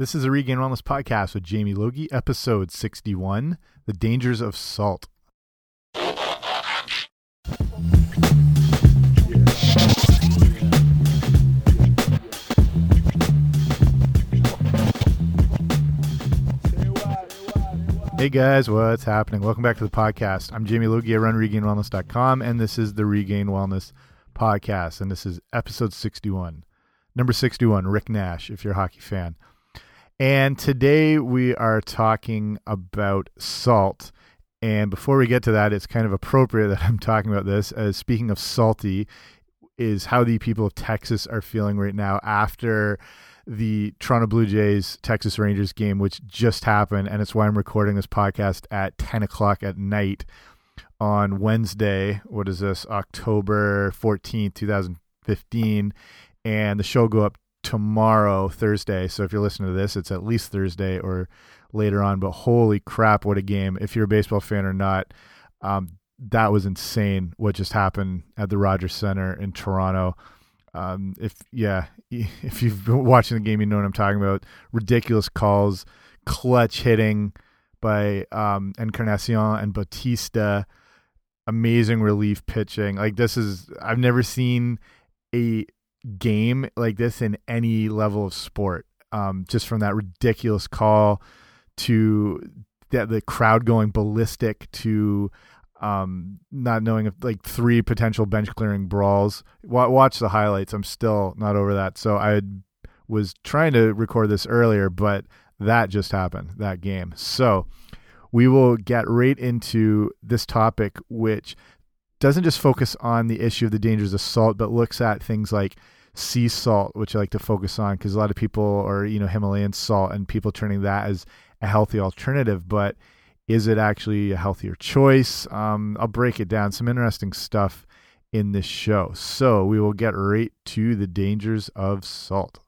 This is a Regained Wellness podcast with Jamie Logie, episode 61 The Dangers of Salt. Hey guys, what's happening? Welcome back to the podcast. I'm Jamie Logie. I run regainedwellness.com, and this is the Regained Wellness podcast, and this is episode 61. Number 61, Rick Nash, if you're a hockey fan. And today we are talking about salt. And before we get to that, it's kind of appropriate that I'm talking about this. As speaking of salty, is how the people of Texas are feeling right now after the Toronto Blue Jays Texas Rangers game, which just happened, and it's why I'm recording this podcast at 10 o'clock at night on Wednesday. What is this? October 14th, 2015. And the show go up tomorrow, Thursday. So if you're listening to this, it's at least Thursday or later on. But holy crap, what a game! If you're a baseball fan or not, um, that was insane. What just happened at the Rogers Center in Toronto? Um, if yeah, if you've been watching the game, you know what I'm talking about. Ridiculous calls, clutch hitting by um, Encarnacion and Bautista. Amazing relief pitching. Like this is I've never seen a game like this in any level of sport. Um, just from that ridiculous call to that the crowd going ballistic to um, not knowing if like three potential bench clearing brawls. watch the highlights. I'm still not over that. So I was trying to record this earlier, but that just happened that game. So we will get right into this topic, which doesn't just focus on the issue of the dangers of salt, but looks at things like sea salt, which I like to focus on because a lot of people are, you know, Himalayan salt and people turning that as a healthy alternative. But is it actually a healthier choice? Um, I'll break it down. Some interesting stuff in this show. So we will get right to the dangers of salt.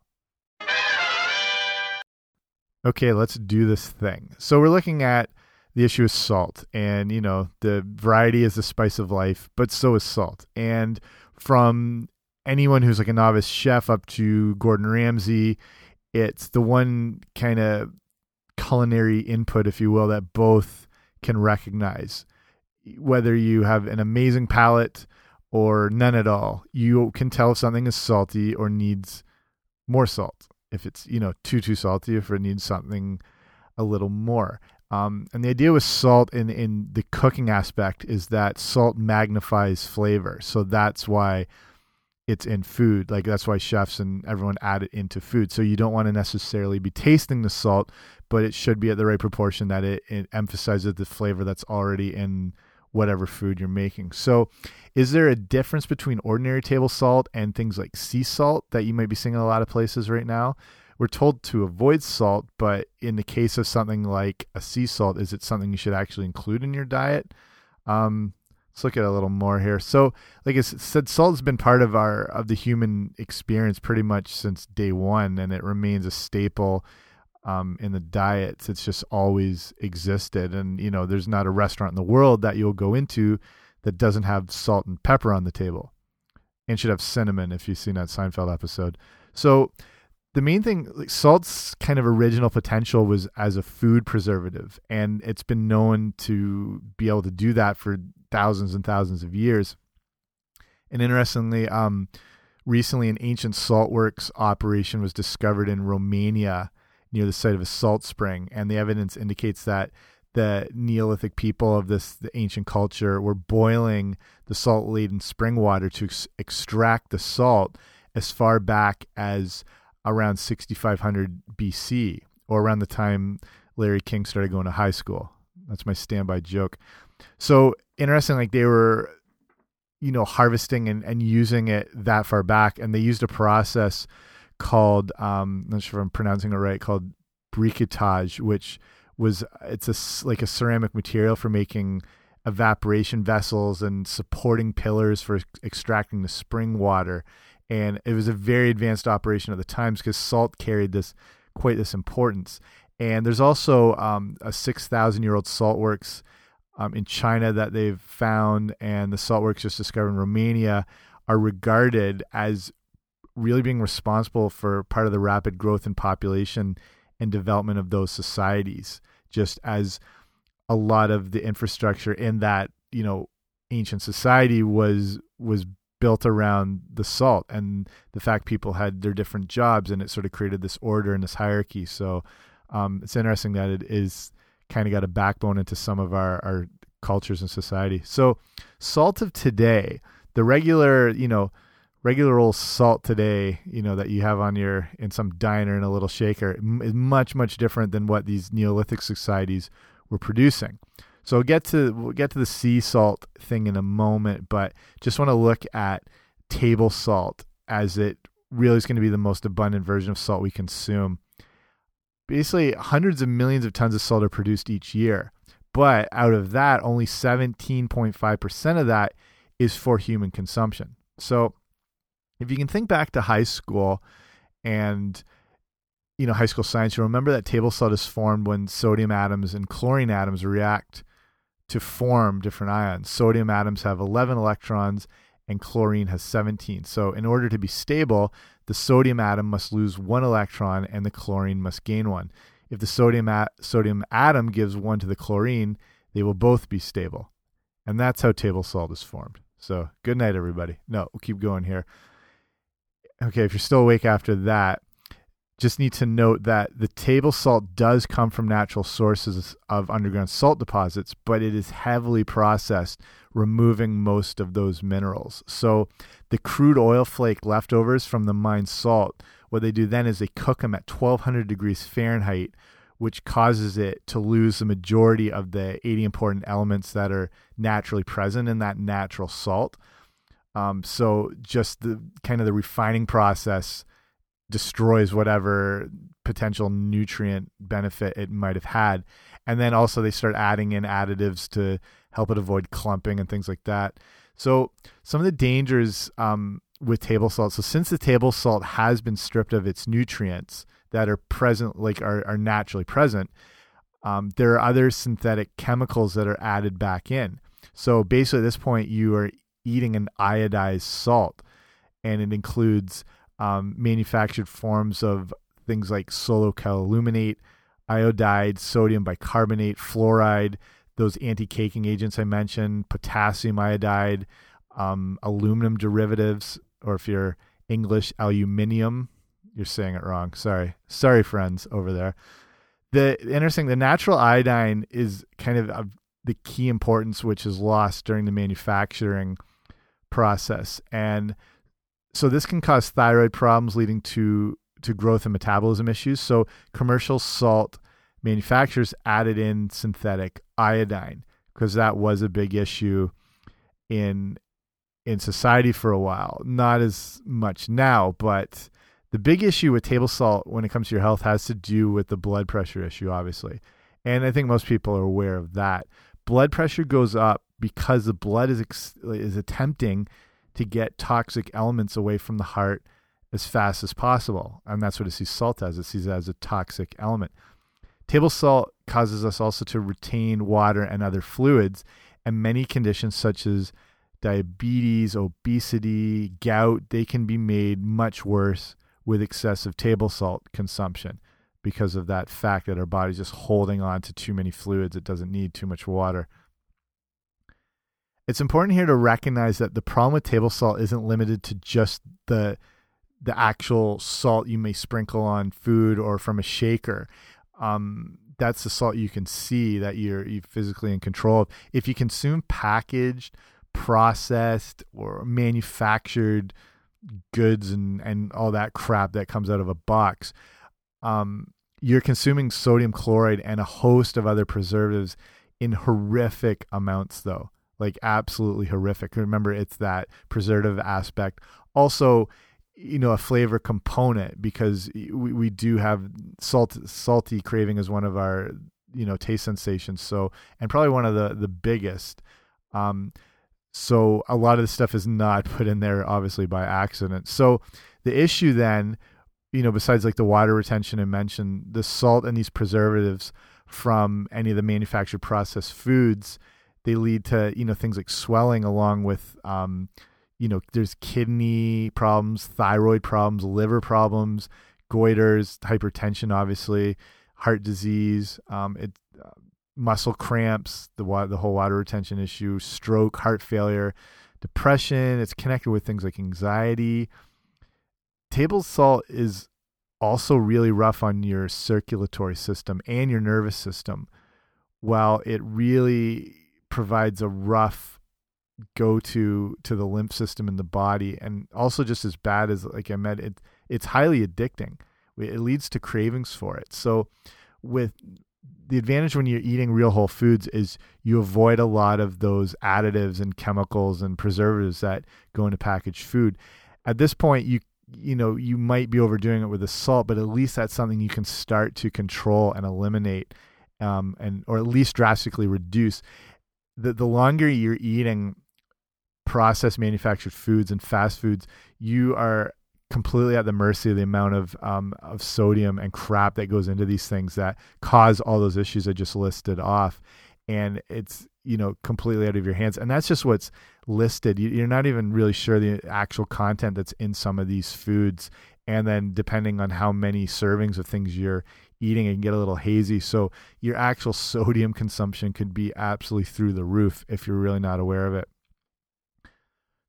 Okay, let's do this thing. So we're looking at the issue is salt, and you know, the variety is the spice of life, but so is salt. And from anyone who's like a novice chef up to Gordon Ramsay, it's the one kind of culinary input, if you will, that both can recognize. Whether you have an amazing palate or none at all, you can tell if something is salty or needs more salt. If it's, you know, too, too salty, if it needs something a little more. Um, and the idea with salt in, in the cooking aspect is that salt magnifies flavor. So that's why it's in food. Like that's why chefs and everyone add it into food. So you don't want to necessarily be tasting the salt, but it should be at the right proportion that it, it emphasizes the flavor that's already in whatever food you're making. So, is there a difference between ordinary table salt and things like sea salt that you might be seeing in a lot of places right now? We're told to avoid salt, but in the case of something like a sea salt, is it something you should actually include in your diet? Um, let's look at a little more here. So, like I said, salt has been part of our of the human experience pretty much since day one, and it remains a staple um, in the diets. It's just always existed, and you know, there's not a restaurant in the world that you'll go into that doesn't have salt and pepper on the table, and should have cinnamon if you've seen that Seinfeld episode. So. The main thing, like salt's kind of original potential was as a food preservative, and it's been known to be able to do that for thousands and thousands of years. And interestingly, um, recently an ancient saltworks operation was discovered in Romania near the site of a salt spring, and the evidence indicates that the Neolithic people of this the ancient culture were boiling the salt-laden spring water to ex extract the salt as far back as around 6500 BC, or around the time Larry King started going to high school. That's my standby joke. So interesting, like they were, you know, harvesting and, and using it that far back, and they used a process called um, I'm not sure if I'm pronouncing it right, called briquetage, which was it's a like a ceramic material for making evaporation vessels and supporting pillars for extracting the spring water. And it was a very advanced operation at the times because salt carried this quite this importance. And there's also um, a 6,000 year old salt works um, in China that they've found, and the saltworks just discovered in Romania are regarded as really being responsible for part of the rapid growth in population and development of those societies, just as a lot of the infrastructure in that you know ancient society was was built around the salt and the fact people had their different jobs and it sort of created this order and this hierarchy. So um, it's interesting that it is kind of got a backbone into some of our, our cultures and society. So salt of today the regular you know regular old salt today you know that you have on your in some diner in a little shaker is much much different than what these neolithic societies were producing so we'll get to we'll get to the sea salt thing in a moment, but just want to look at table salt as it really is going to be the most abundant version of salt we consume. Basically, hundreds of millions of tons of salt are produced each year, but out of that, only 17.5% of that is for human consumption. So, if you can think back to high school and you know high school science, you remember that table salt is formed when sodium atoms and chlorine atoms react to form different ions. Sodium atoms have 11 electrons and chlorine has 17. So, in order to be stable, the sodium atom must lose one electron and the chlorine must gain one. If the sodium, sodium atom gives one to the chlorine, they will both be stable. And that's how table salt is formed. So, good night, everybody. No, we'll keep going here. Okay, if you're still awake after that, just need to note that the table salt does come from natural sources of underground salt deposits, but it is heavily processed, removing most of those minerals. So the crude oil flake leftovers from the mined salt, what they do then is they cook them at 1200 degrees Fahrenheit, which causes it to lose the majority of the 80 important elements that are naturally present in that natural salt. Um, so just the kind of the refining process destroys whatever potential nutrient benefit it might have had. And then also they start adding in additives to help it avoid clumping and things like that. So some of the dangers um, with table salt. So since the table salt has been stripped of its nutrients that are present, like are, are naturally present, um, there are other synthetic chemicals that are added back in. So basically, at this point, you are eating an iodized salt, and it includes um, manufactured forms of things like solo-cal-aluminate, iodide, sodium bicarbonate, fluoride, those anti-caking agents I mentioned, potassium iodide, um, aluminum derivatives, or if you're English, aluminium. You're saying it wrong. Sorry. Sorry, friends over there. The interesting, the natural iodine is kind of, of the key importance, which is lost during the manufacturing process. And so this can cause thyroid problems leading to to growth and metabolism issues. So commercial salt manufacturers added in synthetic iodine because that was a big issue in in society for a while. Not as much now, but the big issue with table salt when it comes to your health has to do with the blood pressure issue, obviously. And I think most people are aware of that. Blood pressure goes up because the blood is is attempting to get toxic elements away from the heart as fast as possible. And that's what it sees salt as. It sees it as a toxic element. Table salt causes us also to retain water and other fluids, and many conditions such as diabetes, obesity, gout, they can be made much worse with excessive table salt consumption because of that fact that our body's just holding on to too many fluids. It doesn't need too much water. It's important here to recognize that the problem with table salt isn't limited to just the the actual salt you may sprinkle on food or from a shaker. Um, that's the salt you can see that you're you physically in control of. If you consume packaged, processed, or manufactured goods and and all that crap that comes out of a box, um, you're consuming sodium chloride and a host of other preservatives in horrific amounts, though like absolutely horrific. Remember, it's that preservative aspect. Also, you know, a flavor component because we, we do have salt salty craving as one of our you know taste sensations. So and probably one of the the biggest. Um, so a lot of the stuff is not put in there obviously by accident. So the issue then, you know, besides like the water retention and mentioned, the salt and these preservatives from any of the manufactured processed foods they lead to you know things like swelling along with um, you know there's kidney problems thyroid problems liver problems goiters, hypertension, obviously, heart disease, um, it, uh, muscle cramps, the the whole water retention issue, stroke, heart failure, depression. It's connected with things like anxiety. Table salt is also really rough on your circulatory system and your nervous system, while it really provides a rough go to to the lymph system in the body and also just as bad as like I meant it it's highly addicting. It leads to cravings for it. So with the advantage when you're eating real whole foods is you avoid a lot of those additives and chemicals and preservatives that go into packaged food. At this point you you know you might be overdoing it with the salt, but at least that's something you can start to control and eliminate, um, and or at least drastically reduce. The the longer you're eating processed manufactured foods and fast foods, you are completely at the mercy of the amount of um, of sodium and crap that goes into these things that cause all those issues I just listed off, and it's you know completely out of your hands. And that's just what's listed. You're not even really sure the actual content that's in some of these foods, and then depending on how many servings of things you're eating, it can get a little hazy. So your actual sodium consumption could be absolutely through the roof if you're really not aware of it.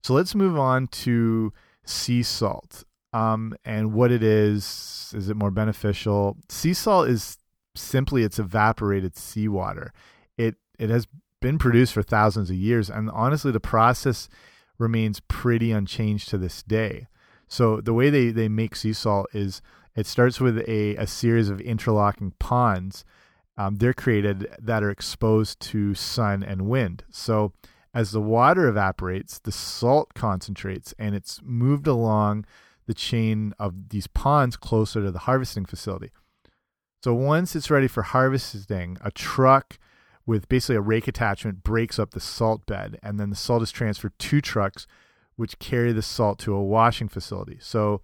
So let's move on to sea salt um, and what it is. Is it more beneficial? Sea salt is simply it's evaporated seawater. It it has been produced for thousands of years, and honestly, the process remains pretty unchanged to this day. So the way they they make sea salt is it starts with a a series of interlocking ponds. Um, they're created that are exposed to sun and wind. So as the water evaporates, the salt concentrates and it's moved along the chain of these ponds closer to the harvesting facility. So once it's ready for harvesting, a truck with basically a rake attachment breaks up the salt bed, and then the salt is transferred to trucks, which carry the salt to a washing facility. So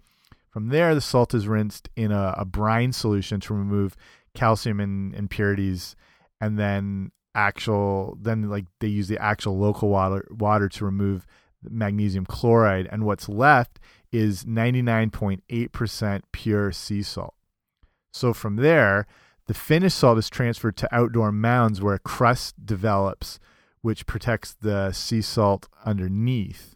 from there, the salt is rinsed in a, a brine solution to remove calcium and impurities, and then actual then like they use the actual local water water to remove magnesium chloride and what's left is 99.8% pure sea salt. So from there, the finished salt is transferred to outdoor mounds where a crust develops which protects the sea salt underneath.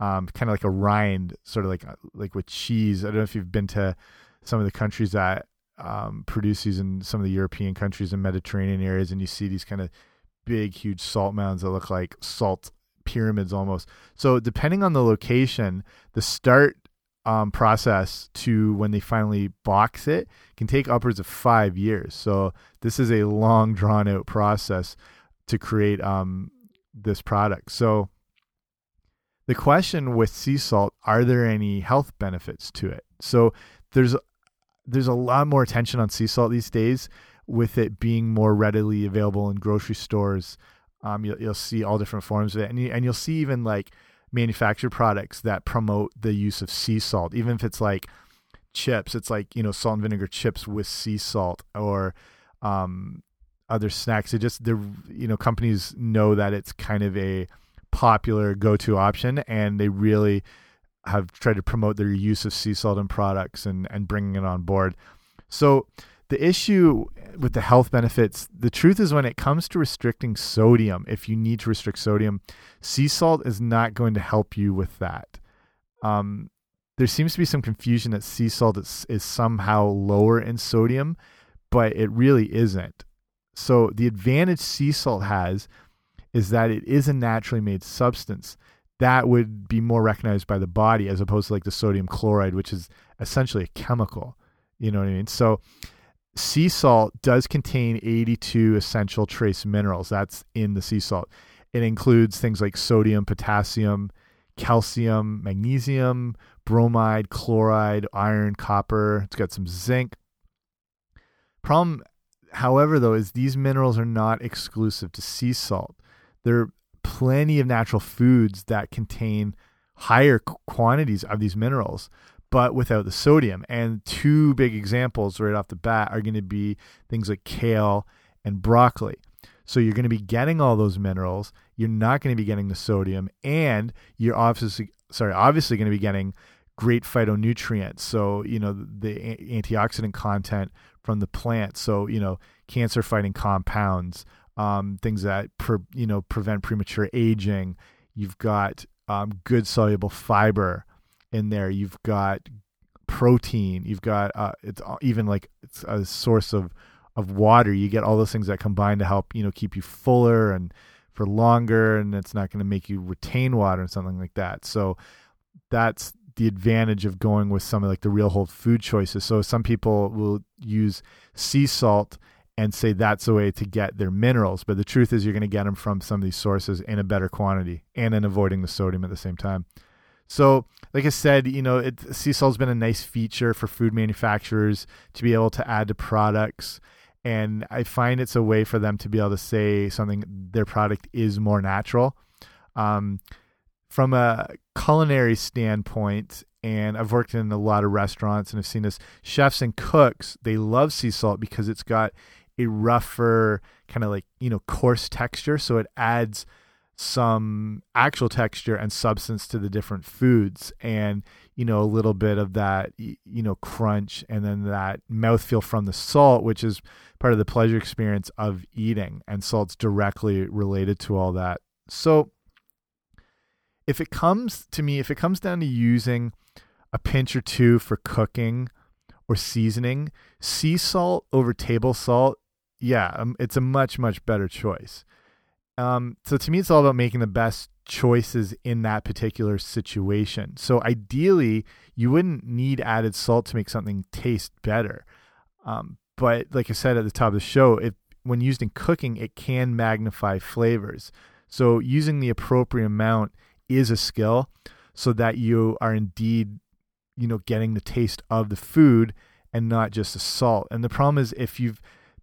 Um, kind of like a rind, sort of like like with cheese. I don't know if you've been to some of the countries that um, produce these in some of the European countries and Mediterranean areas, and you see these kind of big, huge salt mounds that look like salt pyramids almost. So depending on the location, the start um, process to when they finally box it can take upwards of five years. So this is a long, drawn out process to create um, this product. So the question with sea salt: Are there any health benefits to it? So there's there's a lot more attention on sea salt these days with it being more readily available in grocery stores. Um, you'll, you'll see all different forms of it, and you, and you'll see even like manufactured products that promote the use of sea salt, even if it's like chips. It's like you know salt and vinegar chips with sea salt, or um, other snacks. It just the you know companies know that it's kind of a popular go-to option, and they really have tried to promote their use of sea salt in products and and bringing it on board. So the issue with the health benefits, the truth is when it comes to restricting sodium, if you need to restrict sodium, sea salt is not going to help you with that. Um, there seems to be some confusion that sea salt is, is somehow lower in sodium, but it really isn't. So the advantage sea salt has is that it is a naturally made substance that would be more recognized by the body as opposed to like the sodium chloride, which is essentially a chemical. You know what I mean? So sea salt does contain 82 essential trace minerals. That's in the sea salt. It includes things like sodium, potassium, calcium, magnesium, bromide, chloride, iron, copper. It's got some zinc. Problem, however, though, is these minerals are not exclusive to sea salt. There are plenty of natural foods that contain higher quantities of these minerals but without the sodium. And two big examples right off the bat are going to be things like kale and broccoli. So you're going to be getting all those minerals. You're not going to be getting the sodium, and you're obviously sorry, obviously going to be getting great phytonutrients. So, you know, the antioxidant content from the plant. So, you know, cancer fighting compounds, um, things that, pre, you know, prevent premature aging. You've got um, good soluble fiber in there. You've got protein. You've got, uh, it's even like it's a source of, of water. You get all those things that combine to help, you know, keep you fuller and for longer. And it's not going to make you retain water and something like that. So that's the advantage of going with some of like the real whole food choices. So some people will use sea salt and say that's the way to get their minerals, but the truth is you're going to get them from some of these sources in a better quantity and in avoiding the sodium at the same time. So, like I said, you know, it, sea salt's been a nice feature for food manufacturers to be able to add to products and I find it's a way for them to be able to say something their product is more natural. Um, from a culinary standpoint, and I've worked in a lot of restaurants and I've seen this, chefs and cooks, they love sea salt because it's got a rougher, kind of like, you know, coarse texture. So it adds some actual texture and substance to the different foods and, you know, a little bit of that, you know, crunch and then that mouthfeel from the salt, which is part of the pleasure experience of eating. And salt's directly related to all that. So, if it comes to me, if it comes down to using a pinch or two for cooking or seasoning, sea salt over table salt, yeah, um, it's a much, much better choice. Um, so to me, it's all about making the best choices in that particular situation. So ideally, you wouldn't need added salt to make something taste better. Um, but like I said at the top of the show, if when used in cooking, it can magnify flavors. So using the appropriate amount is a skill so that you are indeed you know getting the taste of the food and not just the salt and the problem is if you've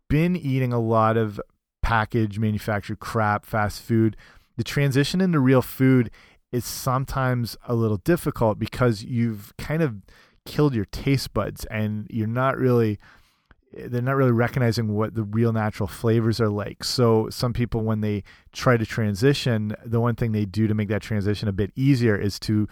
been eating a lot of packaged manufactured crap fast food the transition into real food is sometimes a little difficult because you've kind of killed your taste buds and you're not really they're not really recognizing what the real natural flavors are like. So some people when they try to transition, the one thing they do to make that transition a bit easier is to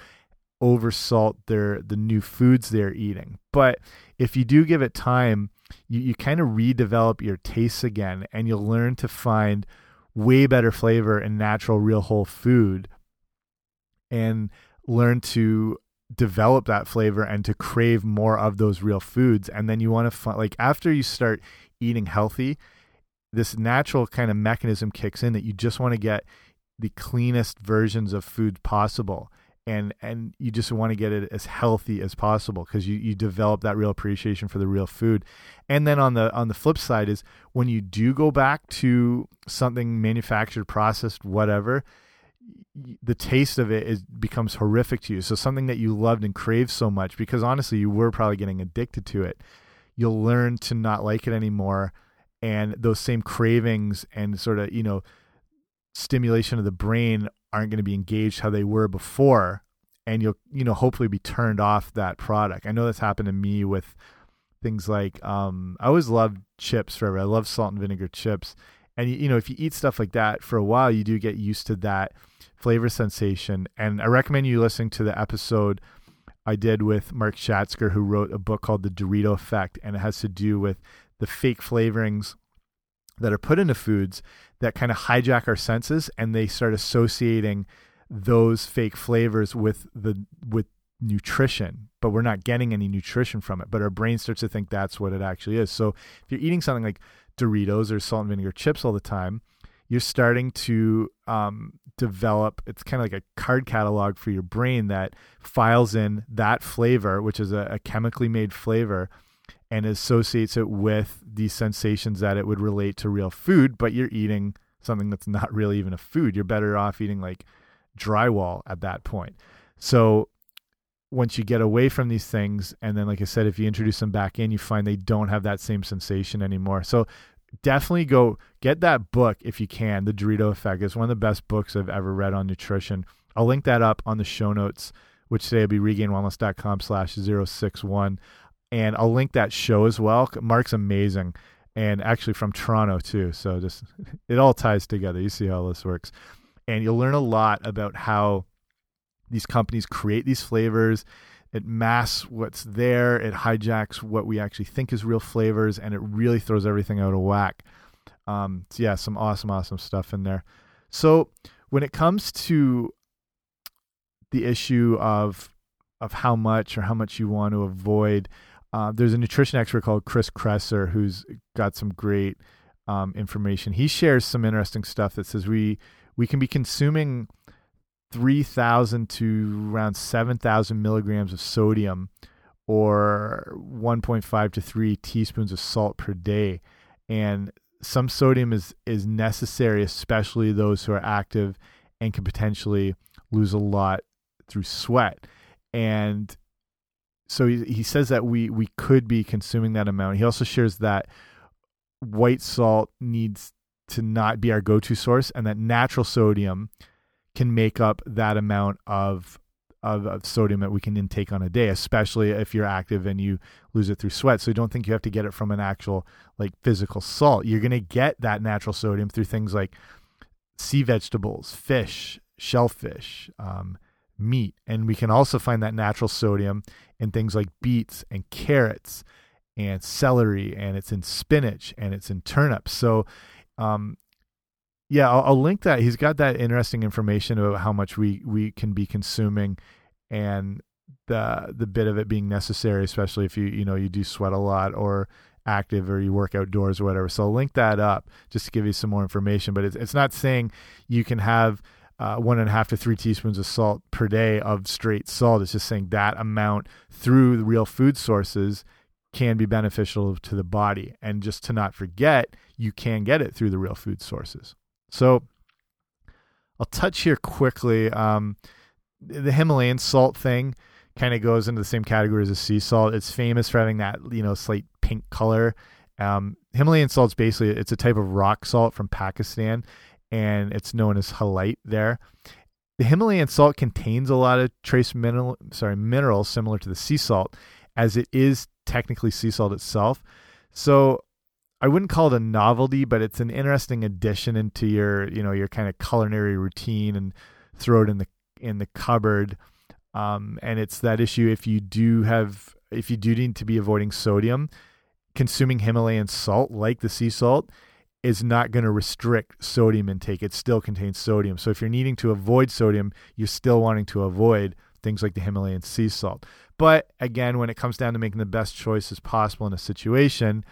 oversalt their the new foods they're eating. But if you do give it time, you, you kind of redevelop your tastes again and you'll learn to find way better flavor in natural real whole food and learn to develop that flavor and to crave more of those real foods and then you want to find like after you start eating healthy this natural kind of mechanism kicks in that you just want to get the cleanest versions of food possible and and you just want to get it as healthy as possible because you you develop that real appreciation for the real food and then on the on the flip side is when you do go back to something manufactured processed whatever the taste of it is becomes horrific to you. So something that you loved and craved so much because honestly you were probably getting addicted to it. You'll learn to not like it anymore and those same cravings and sort of, you know, stimulation of the brain aren't going to be engaged how they were before and you'll, you know, hopefully be turned off that product. I know that's happened to me with things like um I always loved chips forever. I love salt and vinegar chips. And you know, if you eat stuff like that for a while, you do get used to that flavor sensation. And I recommend you listening to the episode I did with Mark Schatzker, who wrote a book called The Dorito Effect, and it has to do with the fake flavorings that are put into foods that kind of hijack our senses, and they start associating those fake flavors with the with nutrition, but we're not getting any nutrition from it. But our brain starts to think that's what it actually is. So if you're eating something like Doritos or salt and vinegar chips all the time, you're starting to um, develop it's kind of like a card catalog for your brain that files in that flavor which is a, a, chemically made flavor and associates it with the sensations that it would relate to real food but you're eating something that's not really even a food you're better off eating like drywall at that point so once you get away from these things and then like i said if you introduce them back in you find they don't have that same sensation anymore so definitely go get that book if you can. The Dorito Effect is one of the best books I've ever read on nutrition. I'll link that up on the show notes, which today will be regainedwellness.com slash 061. And I'll link that show as well. Mark's amazing and actually from Toronto too. So just it all ties together. You see how this works. And you'll learn a lot about how these companies create these flavors it masks what's there, it hijacks what we actually think is real flavors, and it really throws everything out of whack. Um, so yeah, some awesome, awesome stuff in there. So when it comes to the issue of of how much or how much you want to avoid, uh, there's a nutrition expert called Chris Kresser who's got some great um, information. He shares some interesting stuff that says we we can be consuming 3,000 to around 7,000 milligrams of sodium or 1.5 to 3 teaspoons of salt per day. And some sodium is, is necessary, especially those who are active and can potentially lose a lot through sweat. And so he, he says that we, we could be consuming that amount. He also shares that white salt needs to not be our go to source and that natural sodium can make up that amount of, of, of sodium that we can intake on a day, especially if you're active and you lose it through sweat. So don't think you have to get it from an actual like physical salt. You're going to get that natural sodium through things like sea vegetables, fish, shellfish, um, meat. And we can also find that natural sodium in things like beets and carrots and celery, and it's in spinach and it's in turnips. So um, yeah, I'll, I'll, link that. He's got that interesting information about how much we we can be consuming, and the the bit of it being necessary, especially if you you know you do sweat a lot or active or you work outdoors or whatever. So I'll link that up just to give you some more information. But it's it's not saying you can have uh, one and a half to three teaspoons of salt per day of straight salt. It's just saying that amount through the real food sources can be beneficial to the body. And just to not forget, you can get it through the real food sources. So I'll touch here quickly. Um, the Himalayan salt thing kind of goes into the same category as a sea salt. It's famous for having that you know slight pink color. Um, Himalayan salt's basically it's a type of rock salt from Pakistan, and it's known as halite there. The Himalayan salt contains a lot of trace mineral, sorry, minerals similar to the sea salt, as it is technically sea salt itself. So I wouldn't call it a novelty, but it's an interesting addition into your, you know, your kind of culinary routine and throw it in the in the cupboard. Um, and it's that issue if you do have if you do need to be avoiding sodium, consuming Himalayan salt like the sea salt is not going to restrict sodium intake. It still contains sodium. So if you're needing to avoid sodium, you're still wanting to avoid things like the Himalayan sea salt. But again, when it comes down to making the best choices possible in a situation,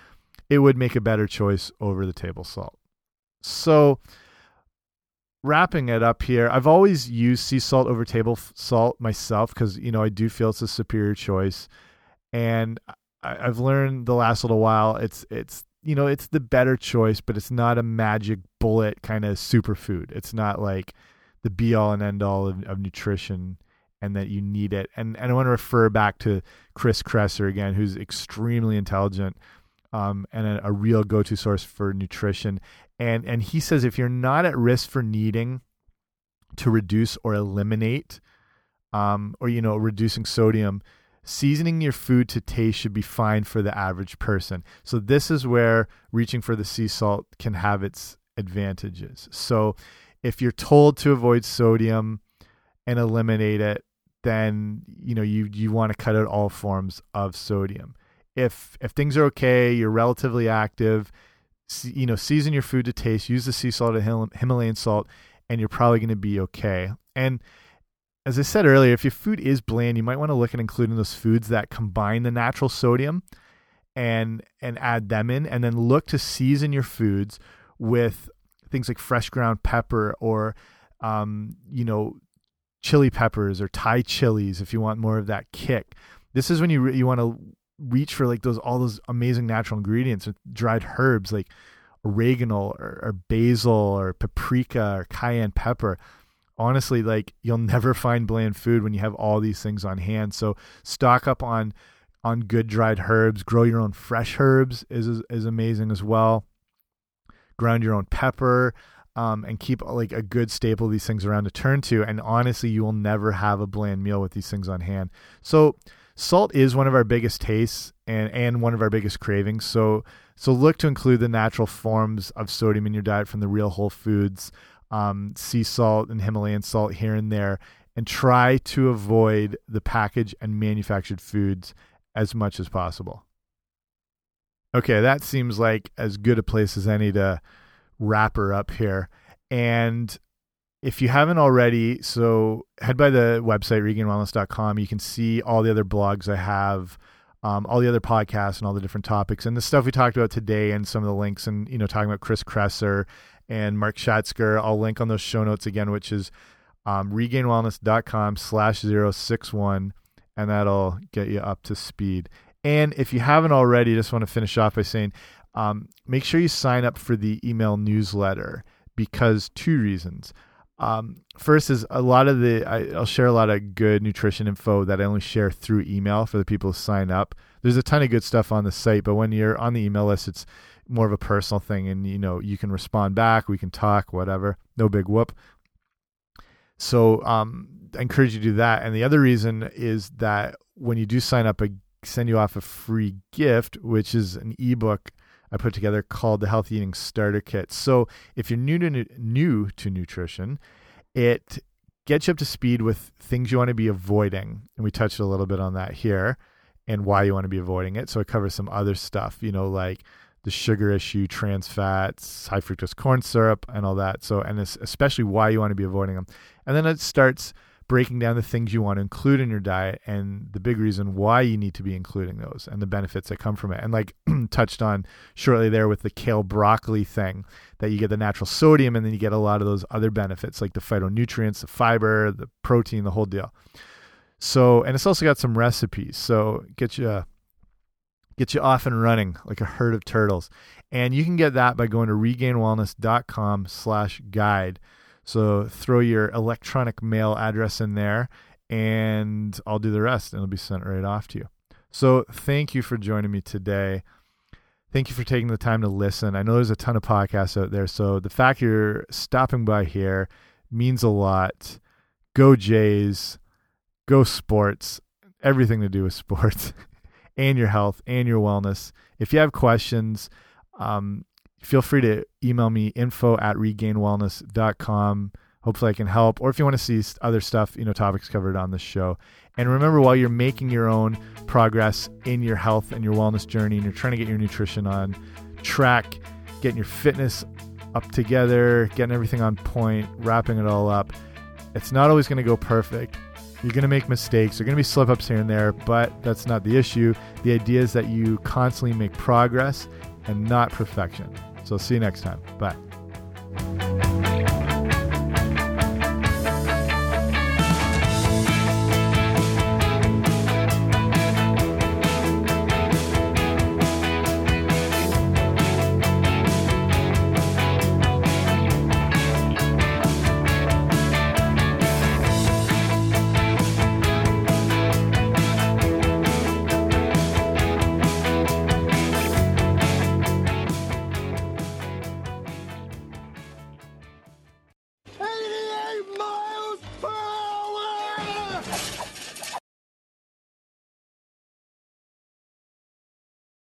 it would make a better choice over the table salt. So, wrapping it up here, I've always used sea salt over table salt myself because, you know, I do feel it's a superior choice. And I've learned the last little while it's, it's, you know, it's the better choice, but it's not a magic bullet kind of superfood. It's not like the be all and end all of, of nutrition and that you need it. And and I want to refer back to Chris Kresser again, who's extremely intelligent um, and a, a real go-to source for nutrition. And and he says if you're not at risk for needing to reduce or eliminate, um, or you know, reducing sodium, seasoning your food to taste should be fine for the average person. So this is where reaching for the sea salt can have its advantages. So if you're told to avoid sodium and eliminate it, then you know you you want to cut out all forms of sodium if if things are okay, you're relatively active, you know, season your food to taste, use the sea salt and Himalayan salt, and you're probably going to be okay. And as I said earlier, if your food is bland, you might want to look at including those foods that combine the natural sodium and and add them in, and then look to season your foods with things like fresh ground pepper or um, you know chili peppers or Thai chilies if you want more of that kick. This is when you you want to reach for like those all those amazing natural ingredients dried herbs like oregano or, or, basil or paprika or cayenne pepper honestly like you'll never find bland food when you have all these things on hand. So stock up on on good dried herbs. Grow your own fresh herbs is is, amazing as well. Ground your own pepper um, and keep like a good staple of these things around to turn to. And honestly you will never have a bland meal with these things on hand. So salt is one of our biggest tastes and and one of our biggest cravings. So so look to include the natural forms of sodium in your diet from the real whole foods, um, sea salt and Himalayan salt here and there, and try to avoid the packaged and manufactured foods as much as possible. Okay, that seems like as good a place as any to wrap her up here. And if you haven't already, so head by the website, regainedwellness.com. You can see all the other blogs I have, um, all the other podcasts and all the different topics and the stuff we talked about today and some of the links and, you know, talking about Chris Kresser and Mark Schatzker. I'll link on those show notes again, which is um, regainedwellness.com slash 061, and that'll get you up to speed. And if you haven't already, just want to finish off by saying, um, make sure you sign up for the email newsletter because two reasons. Um, first is a lot of the I, will share a lot of good nutrition info that I only share through email for the people who sign up. There's a ton of good stuff on the site, but when you're on the email list, it's more of a personal thing, and you know you can respond back, we can talk, whatever. No big whoop. So um, I encourage you to do that. And the other reason is that when you do sign up, I send you off a free gift, which is an ebook I put together called the Healthy Eating Starter Kit. So if you're new to new to nutrition, it gets you up to speed with things you want to be avoiding, and we touched a little bit on that here, and why you want to be avoiding it. So it covers some other stuff, you know, like the sugar issue, trans fats, high fructose corn syrup, and all that. So, and especially why you want to be avoiding them. And then it starts breaking down the things you want to include in your diet and the big reason why you need to be including those and the benefits that come from it. And like touched on shortly there with the kale broccoli thing, that you get the natural sodium and then you get a lot of those other benefits like the phytonutrients, the fiber, the protein, the whole deal. So, and it's also got some recipes. So, get you get you off and running like a herd of turtles. And you can get that by going to regainedwellness.com slash guide. So throw your electronic mail address in there and I'll do the rest and it'll be sent right off to you. So thank you for joining me today. Thank you for taking the time to listen. I know there's a ton of podcasts out there. So the fact you're stopping by here means a lot. Go Jays, go sports, everything to do with sports and your health and your wellness. If you have questions, um, feel free to email me info at regainedwellness.com. Hopefully, I can help. Or if you want to see other stuff, you know, topics covered on this show. And remember, while you're making your own progress in your health and your wellness journey, and you're trying to get your nutrition on track, getting your fitness up together, getting everything on point, wrapping it all up, it's not always going to go perfect. You're going to make mistakes. There are going to be slip ups here and there, but that's not the issue. The idea is that you constantly make progress and not perfection. So see you next time. Bye.